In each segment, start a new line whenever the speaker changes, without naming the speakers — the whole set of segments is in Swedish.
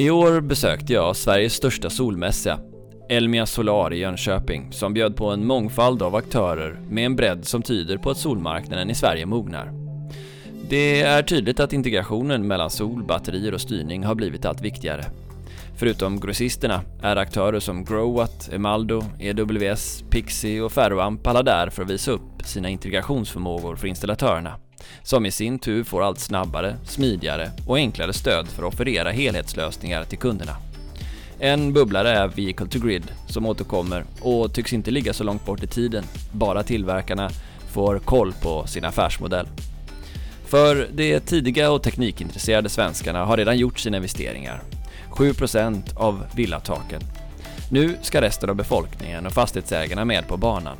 I år besökte jag Sveriges största solmässa, Elmia Solar i Jönköping, som bjöd på en mångfald av aktörer med en bredd som tyder på att solmarknaden i Sverige mognar. Det är tydligt att integrationen mellan sol, batterier och styrning har blivit allt viktigare. Förutom grossisterna är aktörer som Growatt, Emaldo, EWS, Pixie och Ferroamp alla där för att visa upp sina integrationsförmågor för installatörerna, som i sin tur får allt snabbare, smidigare och enklare stöd för att offerera helhetslösningar till kunderna. En bubblare är Vehicle to Grid som återkommer och tycks inte ligga så långt bort i tiden, bara tillverkarna får koll på sin affärsmodell. För de tidiga och teknikintresserade svenskarna har redan gjort sina investeringar 7% av villataken. Nu ska resten av befolkningen och fastighetsägarna med på banan.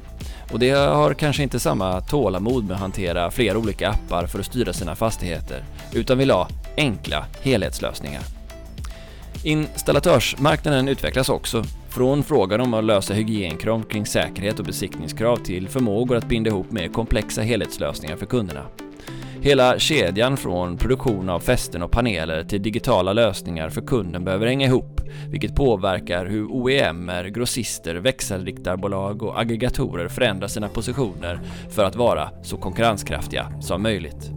Och de har kanske inte samma tålamod med att hantera flera olika appar för att styra sina fastigheter, utan vill ha enkla helhetslösningar. Installatörsmarknaden utvecklas också, från frågan om att lösa hygienkrav kring säkerhet och besiktningskrav till förmågor att binda ihop mer komplexa helhetslösningar för kunderna. Hela kedjan från produktion av fästen och paneler till digitala lösningar för kunden behöver hänga ihop, vilket påverkar hur OEMer, grossister, växelriktarbolag och aggregatorer förändrar sina positioner för att vara så konkurrenskraftiga som möjligt.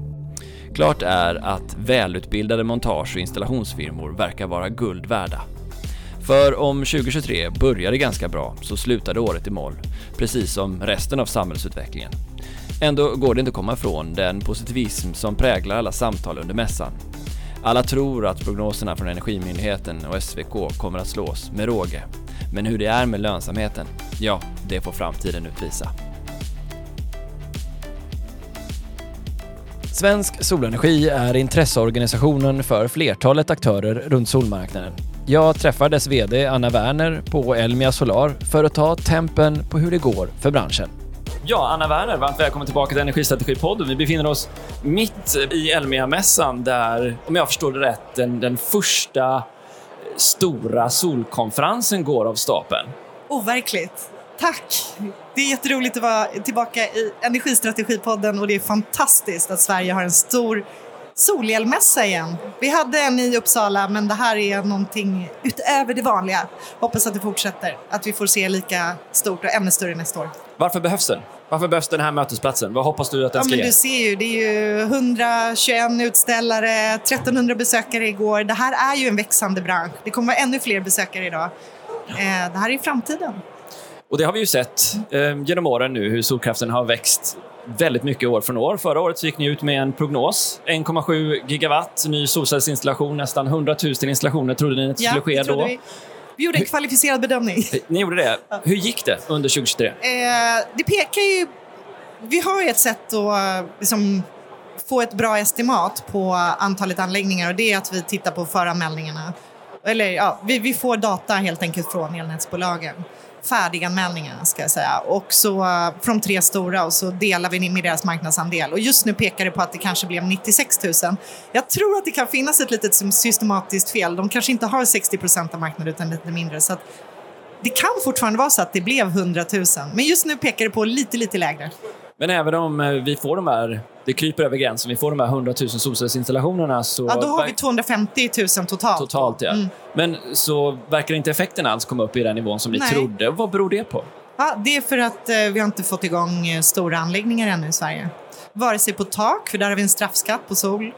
Klart är att välutbildade montage och installationsfirmor verkar vara guld värda. För om 2023 började ganska bra så slutade året i moll, precis som resten av samhällsutvecklingen. Ändå går det inte att komma ifrån den positivism som präglar alla samtal under mässan. Alla tror att prognoserna från Energimyndigheten och SVK kommer att slås med råge. Men hur det är med lönsamheten, ja, det får framtiden utvisa. Svensk Solenergi är intresseorganisationen för flertalet aktörer runt solmarknaden. Jag träffar dess VD Anna Werner på Elmia Solar för att ta tempen på hur det går för branschen. Ja, Anna Werner, varmt välkommen tillbaka till Energistrategipodden. Vi befinner oss mitt i Elmia-mässan där, om jag förstår det rätt, den, den första stora solkonferensen går av stapeln.
Oh, Overkligt. Tack! Det är jätteroligt att vara tillbaka i Energistrategipodden och det är fantastiskt att Sverige har en stor solelmässa igen. Vi hade en i Uppsala, men det här är någonting utöver det vanliga. Hoppas att det fortsätter, att vi får se lika stort och ännu större nästa år.
Varför behövs den? Varför behövs den här mötesplatsen? Vad hoppas du att den
ja,
ska
men
ge?
Du ser ju, det är ju 121 utställare, 1300 besökare igår. Det här är ju en växande bransch. Det kommer vara ännu fler besökare idag. Eh, det här är framtiden.
Och det har vi ju sett eh, genom åren nu hur solkraften har växt väldigt mycket år från år. Förra året så gick ni ut med en prognos. 1,7 gigawatt, ny solcellsinstallation, nästan 100 000 installationer trodde ni att det
Ja,
skulle ske
det trodde
då.
vi. Vi gjorde en kvalificerad bedömning.
Ni gjorde det. Hur gick det under 2023?
Eh, det pekar ju... Vi har ju ett sätt att eh, liksom, få ett bra estimat på antalet anläggningar och det är att vi tittar på föranmälningarna. Eller ja, vi, vi får data helt enkelt från elnätsbolagen. Färdiganmälningarna ska jag säga. Och så eh, från tre stora och så delar vi med deras marknadsandel. Och just nu pekar det på att det kanske blev 96 000. Jag tror att det kan finnas ett litet systematiskt fel. De kanske inte har 60 procent av marknaden utan lite mindre. Så att det kan fortfarande vara så att det blev 100 000. Men just nu pekar det på lite, lite lägre.
Men även om eh, vi får de här, det kryper över gränsen, vi får de här 100 000 solcellsinstallationerna så...
Ja, då har vi
verk-
250 000 totalt.
Totalt, ja.
Mm.
Men så verkar inte effekten alls komma upp i den nivån som ni
Nej.
trodde. Vad beror det på?
Ja, det är för att eh, vi har inte fått igång eh, stora anläggningar ännu i Sverige. Vare sig på tak, för där har vi en straffskatt på sol.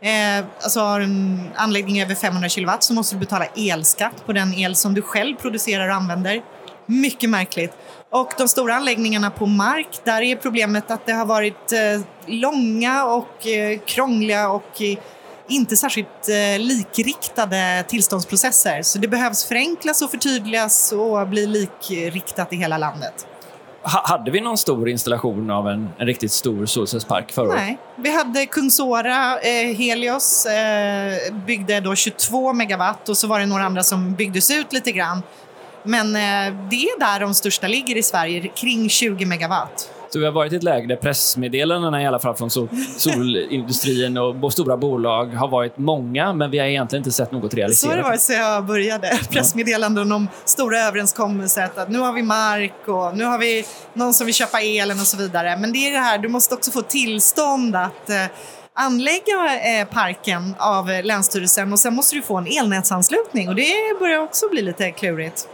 Eh, alltså har du en anläggning över 500 kilowatt så måste du betala elskatt på den el som du själv producerar och använder. Mycket märkligt. Och de stora anläggningarna på mark, där är problemet att det har varit eh, långa och eh, krångliga och eh, inte särskilt likriktade tillståndsprocesser. Så det behövs förenklas och förtydligas och bli likriktat i hela landet.
Ha- hade vi någon stor installation av en, en riktigt stor solcellspark förra året?
Nej. Vi hade Kungsora, eh, Helios, eh, byggde då 22 megawatt och så var det några andra som byggdes ut lite grann. Men eh, det är där de största ligger i Sverige, kring 20 megawatt.
Så vi har varit i ett läge där pressmeddelandena i alla fall från sol, solindustrin och stora bolag har varit många, men vi har egentligen inte sett något
Så har
realiserat.
det varit så jag började. Pressmeddelanden om stora överenskommelser. Att nu har vi mark och nu har vi någon som vill köpa elen och så vidare. Men det är det här, du måste också få tillstånd att, eh, anlägga eh, parken av Länsstyrelsen och sen måste du få en elnätsanslutning och det börjar också bli lite klurigt.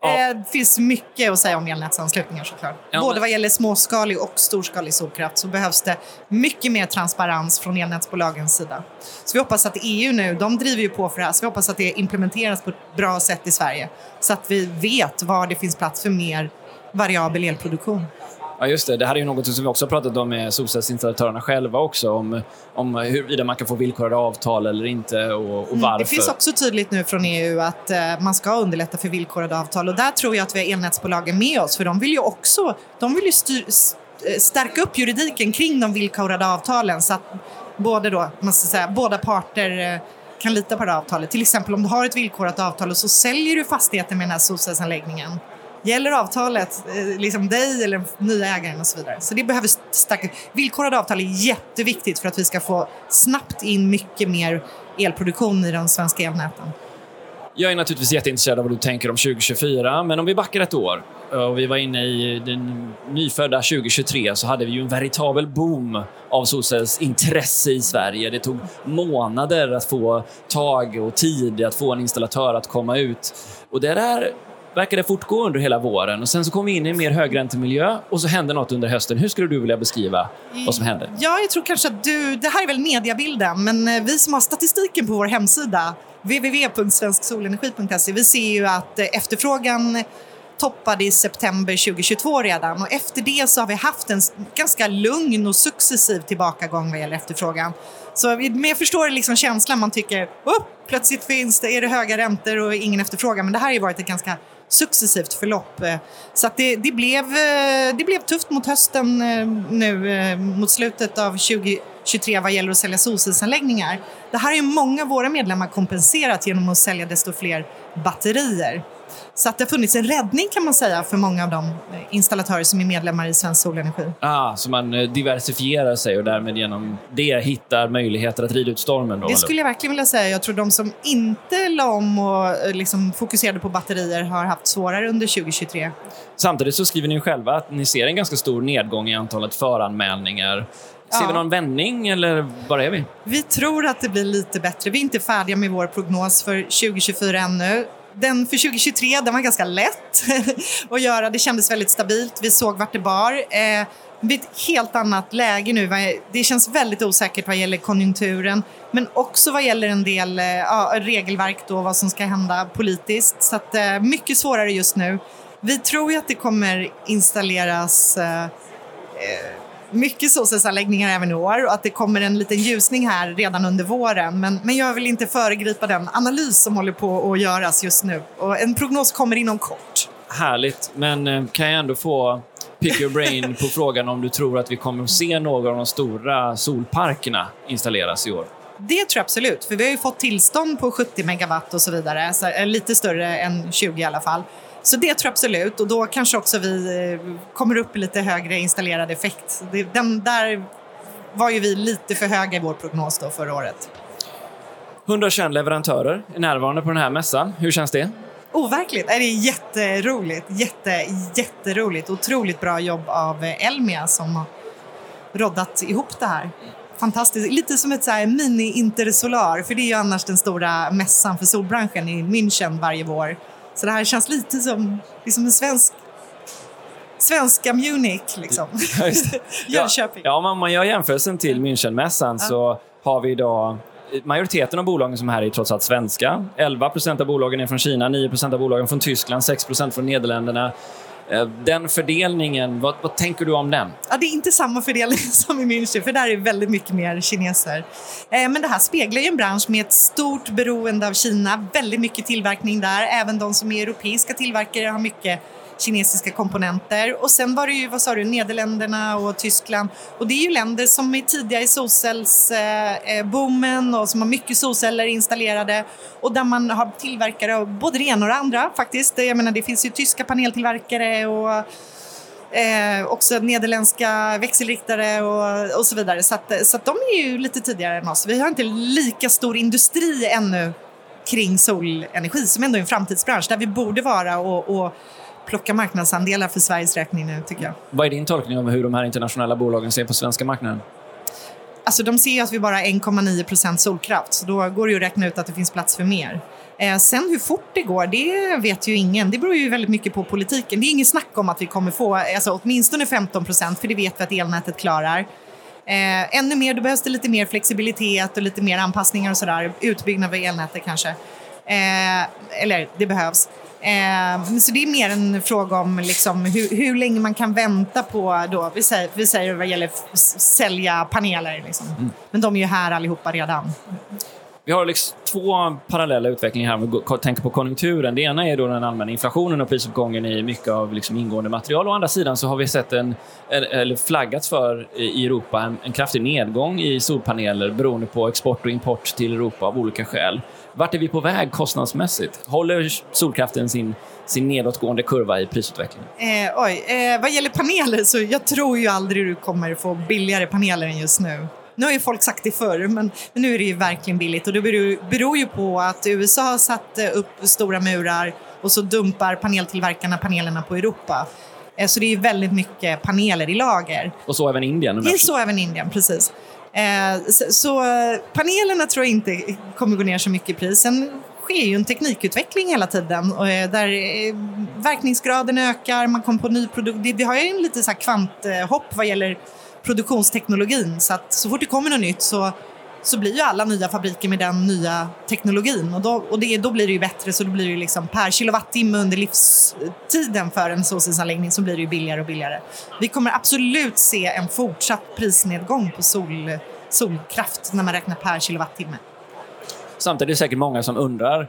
Ja.
Eh, Det finns mycket att säga om elnätsanslutningar såklart.
Ja,
Både
men-
vad gäller småskalig och storskalig solkraft så behövs det mycket mer transparens från elnätsbolagens sida. Så vi hoppas att EU nu, de driver ju på för det här, så vi hoppas att det implementeras på ett bra sätt i Sverige. Så att vi vet var det finns plats för mer variabel elproduktion.
Ja, just det. Det här är ju något som vi också har pratat om med solcellsinstallatörerna själva också. Om, om huruvida man kan få villkorade avtal eller inte och, och varför.
Det finns också tydligt nu från EU att eh, man ska underlätta för villkorade avtal och där tror jag att vi har elnätsbolagen med oss för de vill ju också de vill ju styr, eh, stärka upp juridiken kring de villkorade avtalen så att både då, man ska säga, båda parter eh, kan lita på det avtalet. Till exempel om du har ett villkorat avtal och så säljer du fastigheten med den här solcellsanläggningen. Gäller avtalet eh, liksom dig eller den nya ägaren och så vidare. Så det behöver. Villkorade avtal är jätteviktigt för att vi ska få snabbt in mycket mer elproduktion i de svenska elnäten.
Jag är naturligtvis jätteintresserad av vad du tänker om 2024, men om vi backar ett år och vi var inne i den nyfödda 2023 så hade vi ju en veritabel boom av solcellsintresse i Sverige. Det tog månader att få tag och tid att få en installatör att komma ut. Och det där verkade fortgå under hela våren och sen så kom vi in i en mer högräntemiljö och så hände något under hösten. Hur skulle du vilja beskriva vad som hände?
Ja, jag tror kanske att du... Det här är väl mediabilden, men eh, vi som har statistiken på vår hemsida www.svensksolenergi.se, vi ser ju att eh, efterfrågan toppade i september 2022 redan och efter det så har vi haft en ganska lugn och successiv tillbakagång vad gäller efterfrågan. Så men jag förstår liksom känslan, man tycker oh, plötsligt finns det, är det höga räntor och ingen efterfrågan, men det här har ju varit ett ganska successivt förlopp. Eh, Så att det, det, blev, eh, det blev tufft mot hösten eh, nu mot slutet av 2023 vad gäller att sälja solcellsanläggningar. Det här har ju många av våra medlemmar kompenserat genom att sälja desto fler batterier. Så att det har funnits en räddning kan man säga för många av de eh, installatörer som är medlemmar i Svensk Solenergi.
Ah, så man eh, diversifierar sig och därmed genom det hittar möjligheter att rida ut stormen? Då,
Det
eller?
skulle jag verkligen vilja säga. Jag tror de som inte la om och eh, liksom fokuserade på batterier har haft svårare under 2023.
Samtidigt så skriver ni själva att ni ser en ganska stor nedgång i antalet föranmälningar. Ser
Ja.
vi någon vändning eller var är vi?
Vi tror att det blir lite bättre. Vi är inte färdiga med vår prognos för 2024 ännu. Den för 2023 den var ganska lätt att göra. Det kändes väldigt stabilt. Vi såg vart det bar. Eh, vi är ett helt annat läge nu. Det känns väldigt osäkert vad gäller konjunkturen men också vad gäller en del eh, ja, regelverk, då, vad som ska hända politiskt. Så att, eh, mycket svårare just nu. Vi tror ju att det kommer installeras eh, eh mycket solcellsanläggningar även i år och att det kommer en liten ljusning här redan under våren. Men, men jag vill inte föregripa den analys som håller på att göras just nu. Och en prognos kommer inom kort.
Härligt, men eh, kan jag ändå få pick your brain på frågan om du tror att vi kommer att se några av de stora solparkerna installeras i år?
Det tror jag absolut, för vi har ju fått tillstånd på 70 megawatt och så vidare, så är lite större än 20 i alla fall. Så det tror jag absolut och då kanske också vi eh, kommer upp i lite högre installerad effekt. Den där var ju vi lite för höga i vår prognos då förra året.
121 leverantörer är närvarande på den här mässan. Hur känns det?
Overkligt! Nej, Det är jätteroligt. Jätte, jätteroligt. Otroligt bra jobb av Elmia som har roddat ihop det här. Fantastiskt. Lite som ett mini-intersolar, för det är ju annars den stora mässan för solbranschen i München varje vår. Så det här känns lite som liksom en svensk svenska Munich, liksom. Jönköping.
Ja, ja, om man gör jämförelsen till Münchenmässan så har vi idag Majoriteten av bolagen som är här är trots allt svenska. 11% av bolagen är från Kina, 9% av bolagen från Tyskland, 6% från Nederländerna. Eh, den fördelningen, vad, vad tänker du om den?
Ja, det är inte samma fördelning som i München, för där är väldigt mycket mer kineser. Eh, men det här speglar ju en bransch med ett stort beroende av Kina, väldigt mycket tillverkning där. Även de som är europeiska tillverkare har mycket kinesiska komponenter. Och sen var det ju, vad sa du, Nederländerna och Tyskland. Och det är ju länder som är tidiga i solcellsboomen eh, eh, och som har mycket solceller installerade och där man har tillverkare av både det ena och det andra faktiskt. Jag menar, det finns ju tyska paneltillverkare och Eh, också nederländska växelriktare och, och så vidare. Så, att, så att de är ju lite tidigare än oss. Vi har inte lika stor industri ännu kring solenergi som ändå är en framtidsbransch där vi borde vara och, och plocka marknadsandelar för Sveriges räkning nu tycker jag.
Vad är din tolkning av hur de här internationella bolagen ser på svenska marknaden?
alltså de ser att vi bara har 1,9 procent solkraft, så då går det ju att räkna ut att det finns plats för mer. Eh, sen hur fort det går, det vet ju ingen. Det beror ju väldigt mycket på politiken. Det är inget snack om att vi kommer få alltså, åtminstone 15 procent, för det vet vi att elnätet klarar. Eh, ännu mer, då behövs det lite mer flexibilitet och lite mer anpassningar och sådär. Utbyggnad av elnätet kanske. Eh, eller det behövs. Eh, så det är mer en fråga om liksom hur, hur länge man kan vänta på, då, vi, säger, vi säger vad gäller sälja paneler. Liksom. Mm. Men de är ju här allihopa redan.
Vi har liksom två parallella utvecklingar här om vi tänker på konjunkturen. Det ena är då den allmänna inflationen och prisuppgången i mycket av liksom ingående material. Å andra sidan så har vi sett en, eller flaggats för i Europa en, en kraftig nedgång i solpaneler beroende på export och import till Europa av olika skäl. Vart är vi på väg kostnadsmässigt? Håller solkraften sin, sin nedåtgående kurva i prisutvecklingen?
Eh, oj, eh, vad gäller paneler så jag tror ju aldrig du kommer få billigare paneler än just nu. Nu har ju folk sagt det förr, men, men nu är det ju verkligen billigt. Och det beror, beror ju på att USA har satt eh, upp stora murar och så dumpar paneltillverkarna panelerna på Europa. Eh, så det är väldigt mycket paneler i lager.
Och så även Indien?
Det är så även Indien, precis. Eh, så panelerna tror jag inte kommer gå ner så mycket i pris. Sen sker ju en teknikutveckling hela tiden där verkningsgraden ökar, man kommer på ny produkt. Vi har ju en lite så kvanthopp vad gäller produktionsteknologin. Så att så fort det kommer något nytt så, så blir ju alla nya fabriker med den nya teknologin. Och, då, och det, då blir det ju bättre, så då blir det liksom per kilowattimme under livstiden för en solcellsanläggning så blir det ju billigare och billigare. Vi kommer absolut se en fortsatt prisnedgång på sol, solkraft när man räknar per kilowattimme.
Samtidigt är det säkert många som undrar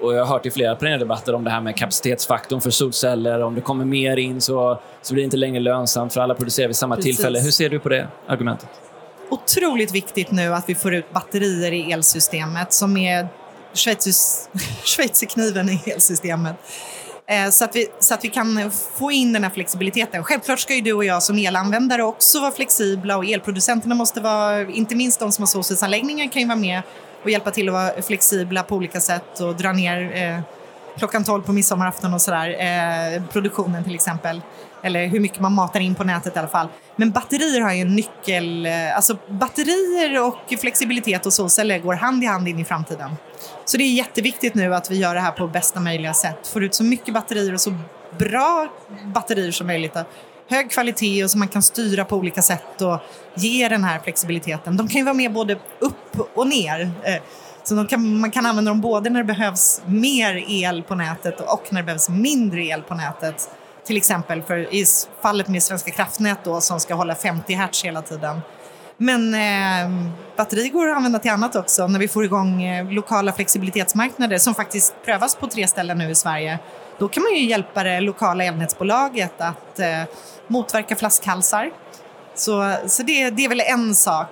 och jag har hört i flera paneldebatter om det här med kapacitetsfaktorn för solceller. Om det kommer mer in så, så blir det inte längre lönsamt för alla producerar vid samma Precis. tillfälle. Hur ser du på det argumentet?
Otroligt viktigt nu att vi får ut batterier i elsystemet som är schweizerkniven i elsystemet. Eh, så att, vi, så att vi kan få in den här flexibiliteten. Självklart ska ju du och jag som elanvändare också vara flexibla och elproducenterna måste vara, inte minst de som har solcellsanläggningar kan ju vara med och hjälpa till att vara flexibla på olika sätt och dra ner eh, klockan 12 på midsommarafton och sådär, eh, produktionen till exempel. Eller hur mycket man matar in på nätet i alla fall. Men batterier har ju en nyckel, eh, alltså batterier och flexibilitet och solceller går hand i hand in i framtiden. Så det är jätteviktigt nu att vi gör det här på bästa möjliga sätt. Får ut så mycket batterier och så bra batterier som möjligt hög kvalitet och som man kan styra på olika sätt och ge den här flexibiliteten. De kan ju vara med både upp och ner. Eh, så kan, man kan använda dem både när det behövs mer el på nätet och när det behövs mindre el på nätet. Till exempel för i fallet med Svenska kraftnät då, som ska hålla 50 hertz hela tiden. Men eh, batteri går att använda till annat också när vi får igång eh, lokala flexibilitetsmarknader som faktiskt prövas på tre ställen nu i Sverige. Då kan man ju hjälpa det lokala elnätsbolaget att eh, motverka flaskhalsar. Så, så det, det är väl en sak.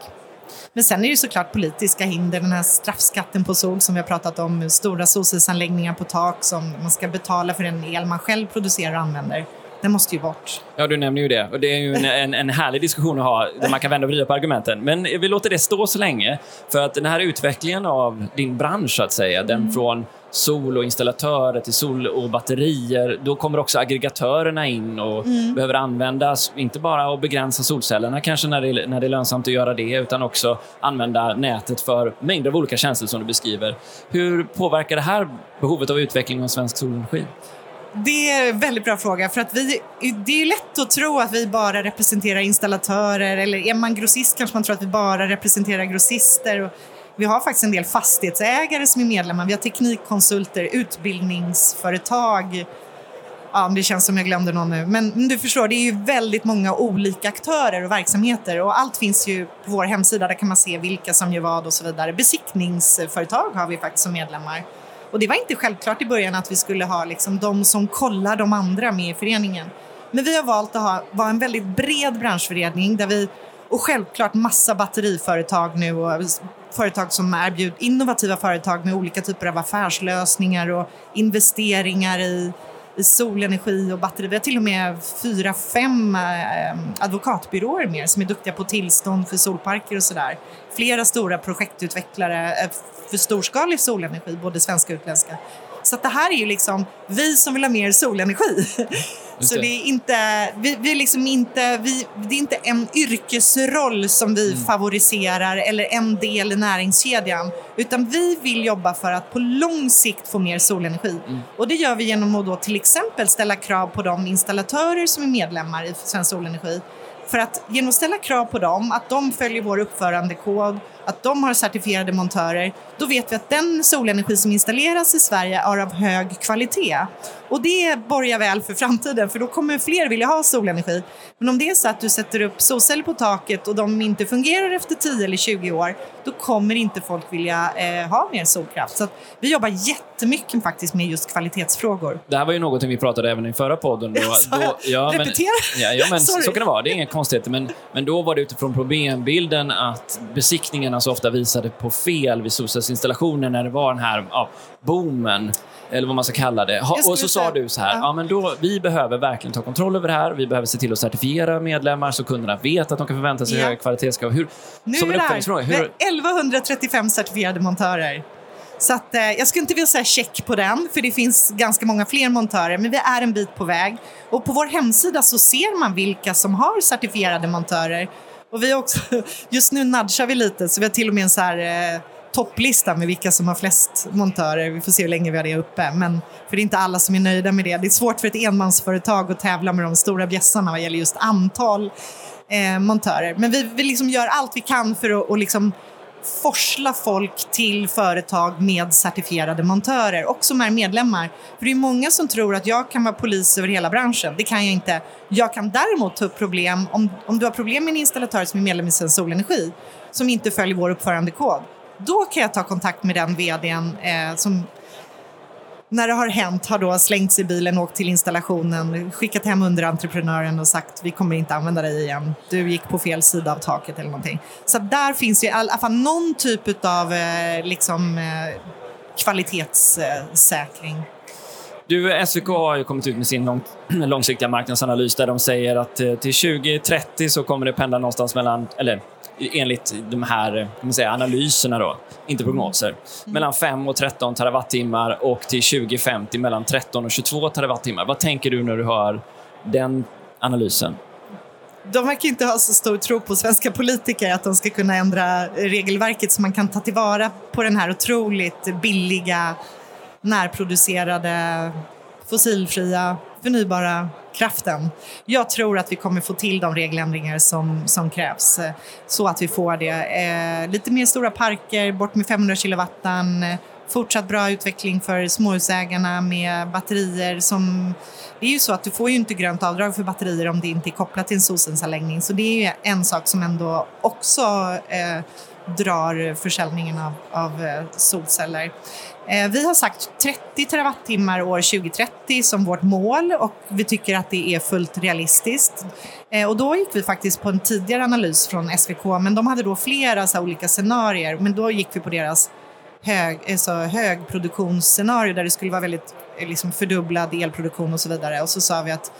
Men sen är det ju såklart politiska hinder, den här straffskatten på sol som vi har pratat om, stora solcellsanläggningar på tak som man ska betala för den el man själv producerar och använder. Den måste ju bort.
Ja, du nämner ju det. Och det är ju en, en, en härlig diskussion att ha där man kan vända och vrida på argumenten. Men vi låter det stå så länge. För att den här utvecklingen av din bransch, så att säga, den mm. från sol och installatörer till sol och batterier. Då kommer också aggregatörerna in och mm. behöver användas, inte bara att begränsa solcellerna kanske när det, är, när det är lönsamt att göra det, utan också använda nätet för mängder av olika tjänster som du beskriver. Hur påverkar det här behovet av utveckling av svensk solenergi?
Det är en väldigt bra fråga. För att vi, det är lätt att tro att vi bara representerar installatörer eller är man grossist kanske man tror att vi bara representerar grossister. Vi har faktiskt en del fastighetsägare som är medlemmar. Vi har teknikkonsulter, utbildningsföretag. Ja, det känns som jag glömde någon nu. Men du förstår, det är ju väldigt många olika aktörer och verksamheter och allt finns ju på vår hemsida. Där kan man se vilka som gör vad och så vidare. Besiktningsföretag har vi faktiskt som medlemmar. Och det var inte självklart i början att vi skulle ha liksom de som kollar de andra med i föreningen. Men vi har valt att ha, vara en väldigt bred branschförening där vi och självklart massa batteriföretag nu och företag som erbjuder innovativa företag med olika typer av affärslösningar och investeringar i, i solenergi och batteri. Vi har till och med fyra, fem eh, advokatbyråer mer som är duktiga på tillstånd för solparker och sådär. Flera stora projektutvecklare eh, för storskalig solenergi, både svenska och utländska. Så det här är ju liksom vi som vill ha mer solenergi. Så det. det. är inte, vi, vi liksom inte, vi, det är inte en yrkesroll som vi mm. favoriserar eller en del i näringskedjan. Utan vi vill jobba för att på lång sikt få mer solenergi. Mm. Och det gör vi genom att då till exempel ställa krav på de installatörer som är medlemmar i Svensk Solenergi. För att genom att ställa krav på dem, att de följer vår uppförandekod, att de har certifierade montörer, då vet vi att den solenergi som installeras i Sverige är av hög kvalitet. Och det borgar väl för framtiden, för då kommer fler vilja ha solenergi. Men om det är så att du sätter upp solceller på taket och de inte fungerar efter 10 eller 20 år, då kommer inte folk vilja eh, ha mer solkraft. Så vi jobbar jättemycket faktiskt med just kvalitetsfrågor.
Det här var ju någonting vi pratade även i förra podden. Då,
då, ja, men?
Ja, ja men så kan det vara. Det är inga konstigheter. Men, men då var det utifrån problembilden att besiktningarna så ofta visade på fel vid solcellsinstallationer när det var den här ja, boomen eller vad man ska kalla det. Ha, och så sa du så här, ja. ja. men då, vi behöver verkligen ta kontroll över det här. Vi behöver se till att certifiera medlemmar så kunderna vet att de kan förvänta sig ja. höga kvalitetskrav. Hur,
nu som en uppföljningsfråga. Hur... 1135 certifierade montörer. Så att, eh, jag skulle inte vilja säga check på den, för det finns ganska många fler montörer, men vi är en bit på väg. Och på vår hemsida så ser man vilka som har certifierade montörer. Och vi också, just nu nudgar vi lite, så vi har till och med en så här eh, topplista med vilka som har flest montörer. Vi får se hur länge vi har det uppe. Men, för det är inte alla som är nöjda med det. Det är svårt för ett enmansföretag att tävla med de stora bjässarna vad gäller just antal eh, montörer. Men vi, vi liksom gör allt vi kan för att och liksom forsla folk till företag med certifierade montörer och som är medlemmar. För det är många som tror att jag kan vara polis över hela branschen. Det kan jag inte. Jag kan däremot ta upp problem om, om du har problem med en installatör som är medlem i Svensk Solenergi som inte följer vår uppförandekod då kan jag ta kontakt med den vdn eh, som när det har hänt har då slängts i bilen, åkt till installationen, skickat hem underentreprenören och sagt vi kommer inte använda dig igen. Du gick på fel sida av taket eller någonting. Så där finns ju i alla fall någon typ av eh, liksom, eh, kvalitetssäkring.
Du, SVK har ju kommit ut med sin lång, långsiktiga marknadsanalys där de säger att eh, till 2030 så kommer det pendla någonstans mellan, eller enligt de här kan man säga, analyserna, då, inte prognoser, mm. mellan 5 och 13 terawattimmar och till 2050 mellan 13 och 22 terawattimmar. Vad tänker du när du hör den analysen?
De verkar inte ha så stor tro på svenska politiker att de ska kunna ändra regelverket så man kan ta tillvara på den här otroligt billiga, närproducerade, fossilfria, förnybara kraften. Jag tror att vi kommer få till de regeländringar som, som krävs eh, så att vi får det. Eh, lite mer stora parker, bort med 500 kilowatten, eh, fortsatt bra utveckling för småhusägarna med batterier som det är ju så att du får ju inte grönt avdrag för batterier om det inte är kopplat till en solcellsanläggning. Så det är ju en sak som ändå också eh, drar försäljningen av, av eh, solceller. Eh, vi har sagt 30 terawattimmar år 2030 som vårt mål och vi tycker att det är fullt realistiskt. Eh, och då gick vi faktiskt på en tidigare analys från SVK, men de hade då flera så olika scenarier, men då gick vi på deras hög, alltså högproduktionsscenario där det skulle vara väldigt liksom fördubblad elproduktion och så vidare. Och så sa vi att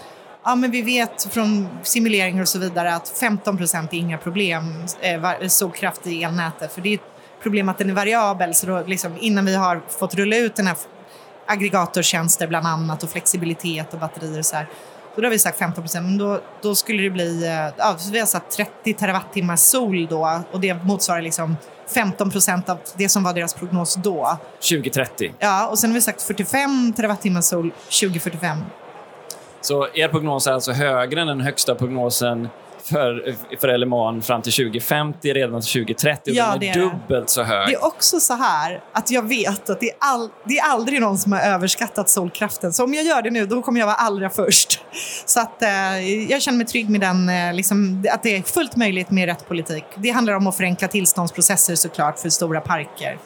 ja, men vi vet från simuleringar och så vidare att 15 procent är inga problem, eh, solkraft i elnätet. För det är problem att den är variabel. Så då, liksom, innan vi har fått rulla ut den här aggregatortjänster bland annat och flexibilitet och batterier och så här. då har vi sagt 15 procent, men då, då skulle det bli, eh, ja, vi har satt 30 terawattimmar sol då och det motsvarar liksom 15 procent av det som var deras prognos då.
2030?
Ja, och sen har vi sagt 45 terawattimmar sol 2045.
Så er prognos är alltså högre än den högsta prognosen för, för LMA fram till 2050, redan till 2030. Ja, den är, är dubbelt så hög.
Det är också så här att jag vet att det är, all, det är aldrig någon som har överskattat solkraften. Så om jag gör det nu, då kommer jag vara allra först. Så att, eh, jag känner mig trygg med den, eh, liksom, att det är fullt möjligt med rätt politik. Det handlar om att förenkla tillståndsprocesser såklart för stora parker.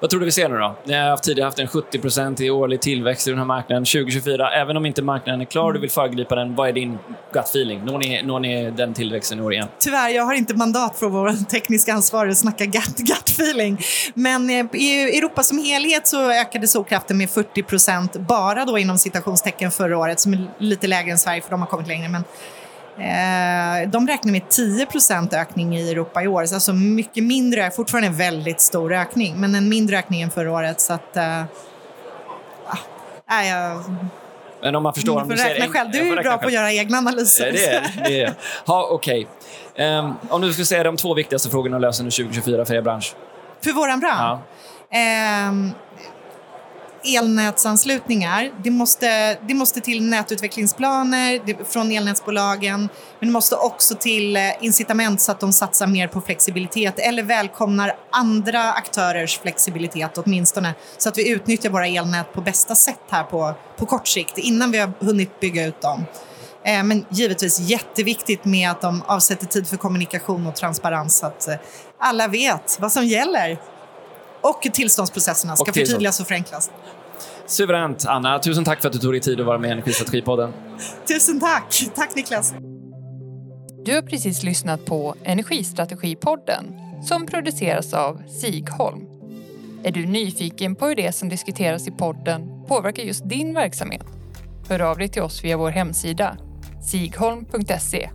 Vad tror du vi ser nu då? Ni har tidigare haft en 70% i årlig tillväxt i den här marknaden. 2024, även om inte marknaden är klar och du vill föregripa den, vad är din gut feeling? Når ni, når ni den tillväxten i år igen?
Tyvärr, jag har inte mandat från vår tekniska ansvarig att snacka gut, gut feeling. Men eh, i Europa som helhet så ökade solkraften med 40% bara då inom citationstecken förra året, som är lite lägre än Sverige för de har kommit längre. Men de räknar med 10% ökning i Europa i år, alltså mycket mindre, fortfarande en väldigt stor ökning, men en mindre ökning än förra året. Så att, äh, jag,
Men om man förstår...
Du
om
får
du
räkna
en-
själv. Du är
får
ju bra på att
själv.
göra egna analyser.
Eh, Det är det. är. Ha, okej. Ehm, om du skulle säga de två viktigaste frågorna att lösa under 2024 för er bransch?
För våran bransch?
Ja.
Ehm, elnätsanslutningar. Det måste, det måste till nätutvecklingsplaner det, från elnätsbolagen. Men det måste också till eh, incitament så att de satsar mer på flexibilitet eller välkomnar andra aktörers flexibilitet åtminstone. Så att vi utnyttjar våra elnät på bästa sätt här på, på kort sikt innan vi har hunnit bygga ut dem. Eh, Men givetvis jätteviktigt med att de avsätter tid för kommunikation och transparens så att eh, alla vet vad som gäller. Och tillståndsprocesserna ska
Och tillstånd.
förtydligas och förenklas.
Suveränt. Anna, tusen tack för att du tog dig tid att vara med i Energistrategipodden.
Tusen tack! Tack Niklas!
Du har precis lyssnat på Energistrategipodden som produceras av Sigholm. Är du nyfiken på hur det som diskuteras i podden påverkar just din verksamhet? Hör av dig till oss via vår hemsida sigholm.se